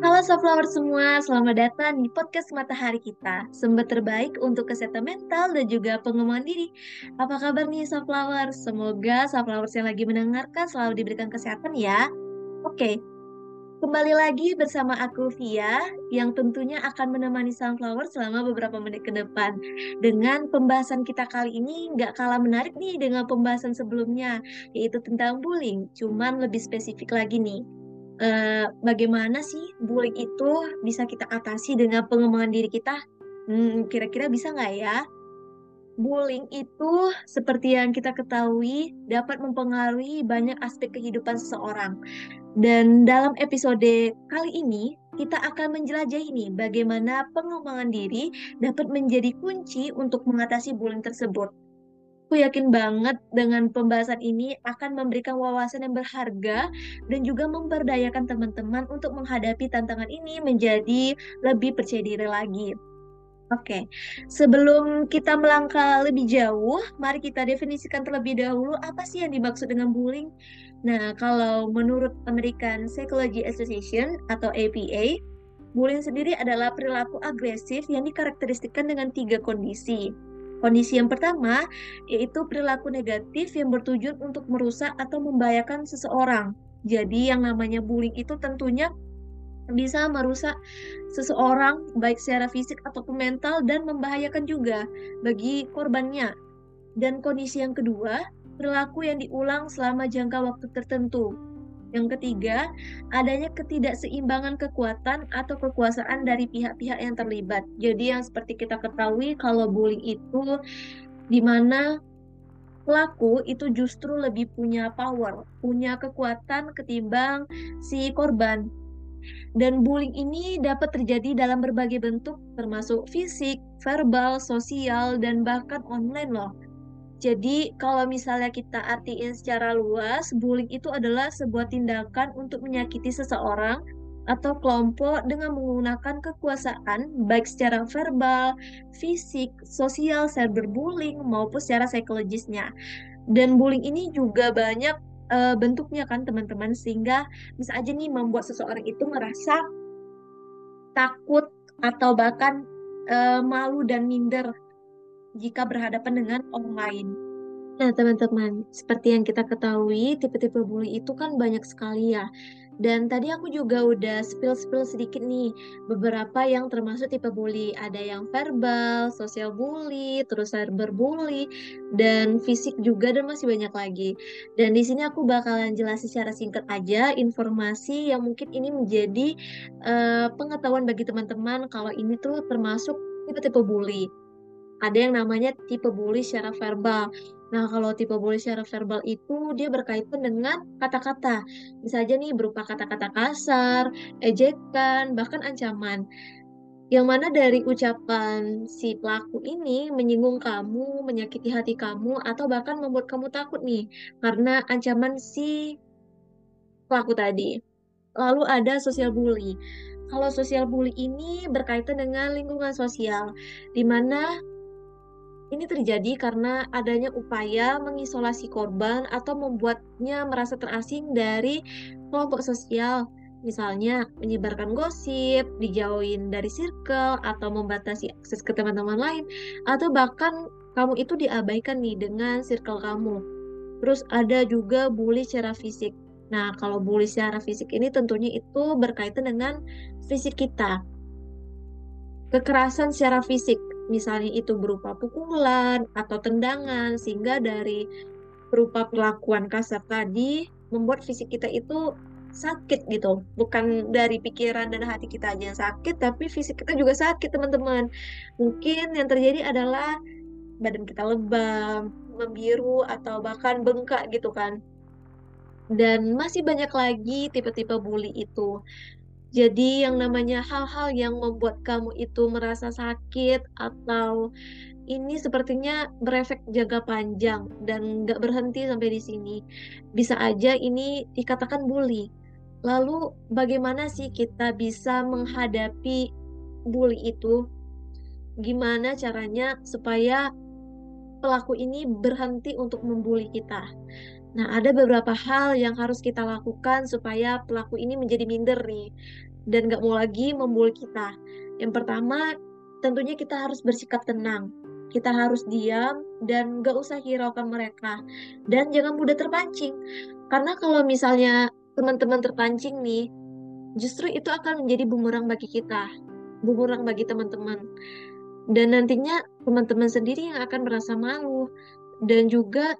Halo Sunflower semua, selamat datang di podcast Matahari kita, sumber terbaik untuk kesehatan mental dan juga pengembangan diri. Apa kabar nih Sunflower? Semoga Sunflower yang lagi mendengarkan selalu diberikan kesehatan ya. Oke, kembali lagi bersama aku Via, yang tentunya akan menemani Sunflower selama beberapa menit ke depan. Dengan pembahasan kita kali ini nggak kalah menarik nih dengan pembahasan sebelumnya, yaitu tentang bullying, cuman lebih spesifik lagi nih uh, bagaimana sih bullying itu bisa kita atasi dengan pengembangan diri kita? Hmm, kira-kira bisa nggak ya? Bullying itu seperti yang kita ketahui dapat mempengaruhi banyak aspek kehidupan seseorang. Dan dalam episode kali ini kita akan menjelajahi nih bagaimana pengembangan diri dapat menjadi kunci untuk mengatasi bullying tersebut. Aku yakin banget dengan pembahasan ini akan memberikan wawasan yang berharga dan juga memberdayakan teman-teman untuk menghadapi tantangan ini menjadi lebih percaya diri lagi. Oke, sebelum kita melangkah lebih jauh, mari kita definisikan terlebih dahulu apa sih yang dimaksud dengan bullying. Nah, kalau menurut American Psychology Association atau APA, bullying sendiri adalah perilaku agresif yang dikarakteristikkan dengan tiga kondisi. Kondisi yang pertama yaitu perilaku negatif yang bertujuan untuk merusak atau membahayakan seseorang. Jadi yang namanya bullying itu tentunya bisa merusak seseorang baik secara fisik ataupun mental dan membahayakan juga bagi korbannya. Dan kondisi yang kedua, perilaku yang diulang selama jangka waktu tertentu. Yang ketiga, adanya ketidakseimbangan kekuatan atau kekuasaan dari pihak-pihak yang terlibat. Jadi yang seperti kita ketahui kalau bullying itu di mana pelaku itu justru lebih punya power, punya kekuatan ketimbang si korban. Dan bullying ini dapat terjadi dalam berbagai bentuk termasuk fisik, verbal, sosial, dan bahkan online loh. Jadi kalau misalnya kita artiin secara luas, bullying itu adalah sebuah tindakan untuk menyakiti seseorang atau kelompok dengan menggunakan kekuasaan baik secara verbal, fisik, sosial, cyberbullying maupun secara psikologisnya. Dan bullying ini juga banyak uh, bentuknya kan teman-teman sehingga bisa aja nih membuat seseorang itu merasa takut atau bahkan uh, malu dan minder jika berhadapan dengan orang lain. Nah, teman-teman, seperti yang kita ketahui, tipe-tipe bully itu kan banyak sekali ya. Dan tadi aku juga udah spill-spill sedikit nih, beberapa yang termasuk tipe bully. Ada yang verbal, sosial bully, terus cyberbully, dan fisik juga, dan masih banyak lagi. Dan di sini aku bakalan jelasin secara singkat aja informasi yang mungkin ini menjadi uh, pengetahuan bagi teman-teman kalau ini tuh termasuk tipe-tipe bully ada yang namanya tipe bully secara verbal. Nah, kalau tipe bully secara verbal itu dia berkaitan dengan kata-kata. Bisa aja nih berupa kata-kata kasar, ejekan, bahkan ancaman. Yang mana dari ucapan si pelaku ini menyinggung kamu, menyakiti hati kamu, atau bahkan membuat kamu takut nih karena ancaman si pelaku tadi. Lalu ada sosial bully. Kalau sosial bully ini berkaitan dengan lingkungan sosial, di mana ini terjadi karena adanya upaya mengisolasi korban atau membuatnya merasa terasing dari kelompok sosial. Misalnya menyebarkan gosip, dijauhin dari circle, atau membatasi akses ke teman-teman lain, atau bahkan kamu itu diabaikan nih dengan circle kamu. Terus ada juga bully secara fisik. Nah, kalau bully secara fisik ini tentunya itu berkaitan dengan fisik kita. Kekerasan secara fisik misalnya itu berupa pukulan atau tendangan sehingga dari berupa perlakuan kasar tadi membuat fisik kita itu sakit gitu. Bukan dari pikiran dan hati kita aja yang sakit tapi fisik kita juga sakit teman-teman. Mungkin yang terjadi adalah badan kita lebam membiru atau bahkan bengkak gitu kan. Dan masih banyak lagi tipe-tipe bully itu jadi yang namanya hal-hal yang membuat kamu itu merasa sakit atau ini sepertinya berefek jangka panjang dan nggak berhenti sampai di sini. Bisa aja ini dikatakan bully. Lalu bagaimana sih kita bisa menghadapi bully itu? Gimana caranya supaya pelaku ini berhenti untuk membuli kita? Nah, ada beberapa hal yang harus kita lakukan supaya pelaku ini menjadi minder nih. dan nggak mau lagi membuli kita. Yang pertama, tentunya kita harus bersikap tenang. Kita harus diam dan nggak usah hiraukan mereka. Dan jangan mudah terpancing. Karena kalau misalnya teman-teman terpancing nih, justru itu akan menjadi bumerang bagi kita. Bumerang bagi teman-teman. Dan nantinya teman-teman sendiri yang akan merasa malu. Dan juga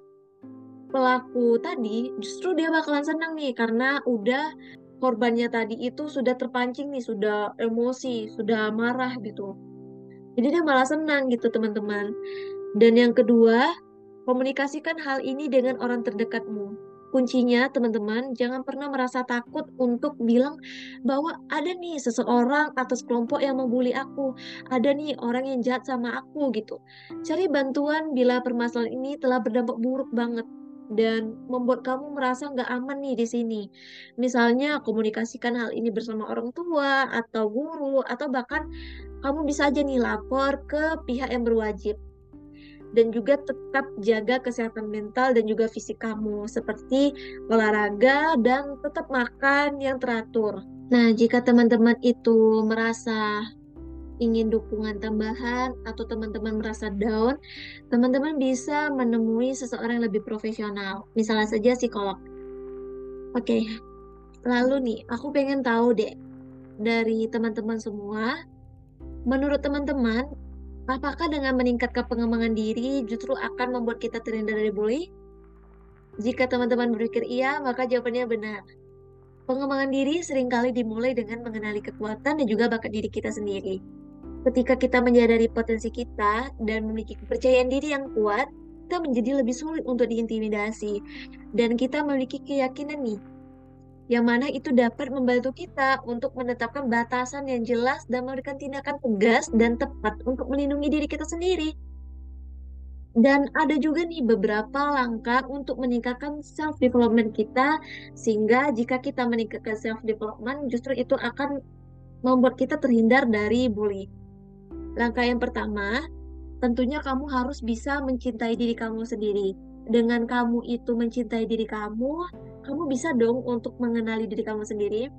pelaku tadi justru dia bakalan senang nih karena udah korbannya tadi itu sudah terpancing nih, sudah emosi, sudah marah gitu. Jadi dia malah senang gitu teman-teman. Dan yang kedua, komunikasikan hal ini dengan orang terdekatmu. Kuncinya teman-teman, jangan pernah merasa takut untuk bilang bahwa ada nih seseorang atau sekelompok yang membuli aku. Ada nih orang yang jahat sama aku gitu. Cari bantuan bila permasalahan ini telah berdampak buruk banget dan membuat kamu merasa nggak aman nih di sini. Misalnya komunikasikan hal ini bersama orang tua atau guru atau bahkan kamu bisa aja nih lapor ke pihak yang berwajib. Dan juga tetap jaga kesehatan mental dan juga fisik kamu, seperti olahraga dan tetap makan yang teratur. Nah, jika teman-teman itu merasa ingin dukungan tambahan atau teman-teman merasa down, teman-teman bisa menemui seseorang yang lebih profesional, misalnya saja psikolog. Oke, lalu nih, aku pengen tahu deh dari teman-teman semua, Menurut teman-teman, apakah dengan meningkatkan pengembangan diri justru akan membuat kita terhindar dari bully? Jika teman-teman berpikir iya, maka jawabannya benar. Pengembangan diri sering kali dimulai dengan mengenali kekuatan dan juga bakat diri kita sendiri. Ketika kita menyadari potensi kita dan memiliki kepercayaan diri yang kuat, kita menjadi lebih sulit untuk diintimidasi. Dan kita memiliki keyakinan nih yang mana itu dapat membantu kita untuk menetapkan batasan yang jelas dan memberikan tindakan tegas dan tepat untuk melindungi diri kita sendiri. Dan ada juga nih beberapa langkah untuk meningkatkan self development kita sehingga jika kita meningkatkan self development justru itu akan membuat kita terhindar dari bully. Langkah yang pertama, tentunya kamu harus bisa mencintai diri kamu sendiri. Dengan kamu itu mencintai diri kamu, kamu bisa dong untuk mengenali diri kamu sendiri.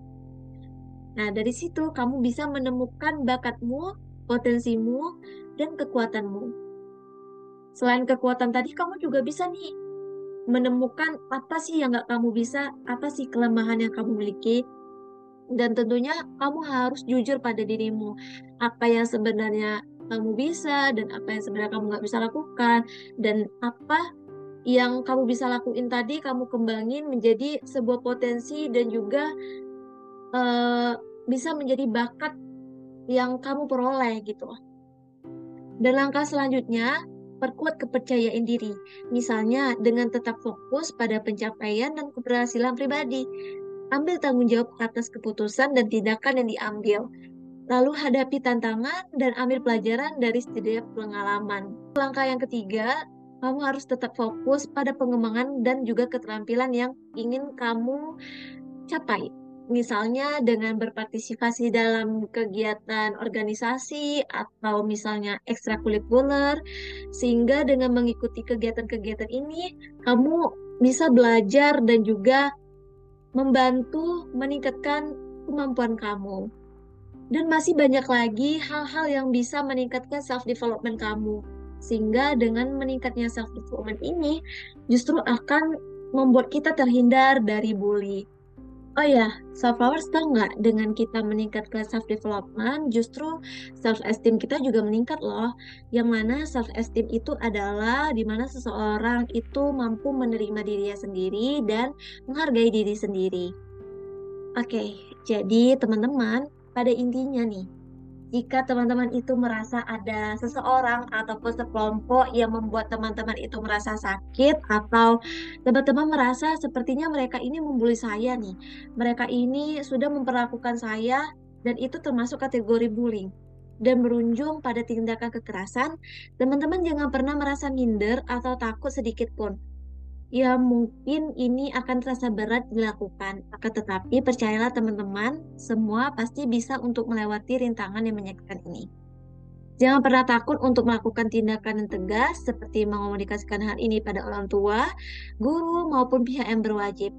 Nah, dari situ kamu bisa menemukan bakatmu, potensimu, dan kekuatanmu. Selain kekuatan tadi, kamu juga bisa nih menemukan apa sih yang nggak kamu bisa, apa sih kelemahan yang kamu miliki, dan tentunya kamu harus jujur pada dirimu. Apa yang sebenarnya kamu bisa dan apa yang sebenarnya kamu nggak bisa lakukan dan apa yang kamu bisa lakuin tadi kamu kembangin menjadi sebuah potensi dan juga uh, bisa menjadi bakat yang kamu peroleh gitu. Dan langkah selanjutnya, perkuat kepercayaan diri. Misalnya dengan tetap fokus pada pencapaian dan keberhasilan pribadi. Ambil tanggung jawab atas keputusan dan tindakan yang diambil. Lalu hadapi tantangan dan ambil pelajaran dari setiap pengalaman. Langkah yang ketiga, kamu harus tetap fokus pada pengembangan dan juga keterampilan yang ingin kamu capai. Misalnya dengan berpartisipasi dalam kegiatan organisasi atau misalnya ekstrakurikuler, sehingga dengan mengikuti kegiatan-kegiatan ini, kamu bisa belajar dan juga membantu meningkatkan kemampuan kamu. Dan masih banyak lagi hal-hal yang bisa meningkatkan self development kamu sehingga dengan meningkatnya self development ini justru akan membuat kita terhindar dari bully. Oh ya, self flowers tahu nggak dengan kita meningkatkan self development, justru self esteem kita juga meningkat loh. Yang mana self esteem itu adalah di mana seseorang itu mampu menerima dirinya sendiri dan menghargai diri sendiri. Oke, jadi teman-teman, pada intinya nih, jika teman-teman itu merasa ada seseorang ataupun sekelompok yang membuat teman-teman itu merasa sakit atau teman-teman merasa sepertinya mereka ini membuli saya nih. Mereka ini sudah memperlakukan saya dan itu termasuk kategori bullying dan berujung pada tindakan kekerasan, teman-teman jangan pernah merasa minder atau takut sedikit pun ya mungkin ini akan terasa berat dilakukan. Akan tetapi percayalah teman-teman, semua pasti bisa untuk melewati rintangan yang menyakitkan ini. Jangan pernah takut untuk melakukan tindakan yang tegas seperti mengomunikasikan hal ini pada orang tua, guru, maupun pihak yang berwajib.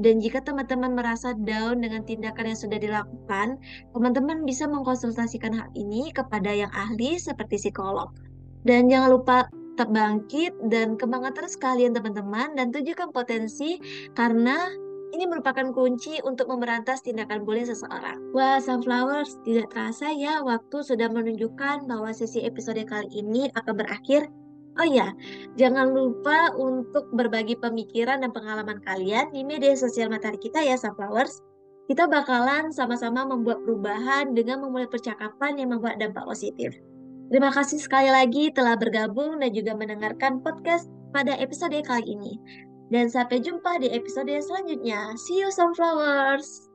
Dan jika teman-teman merasa down dengan tindakan yang sudah dilakukan, teman-teman bisa mengkonsultasikan hal ini kepada yang ahli seperti psikolog. Dan jangan lupa bangkit dan kembangkan terus kalian teman-teman dan tunjukkan potensi karena ini merupakan kunci untuk memberantas tindakan bullying seseorang. Wah, Sunflowers, tidak terasa ya waktu sudah menunjukkan bahwa sesi episode kali ini akan berakhir Oh ya, jangan lupa untuk berbagi pemikiran dan pengalaman kalian di media sosial matahari kita ya, Sunflowers. Kita bakalan sama-sama membuat perubahan dengan memulai percakapan yang membuat dampak positif. Terima kasih sekali lagi telah bergabung dan juga mendengarkan podcast pada episode kali ini. Dan sampai jumpa di episode selanjutnya. See you, Sunflowers!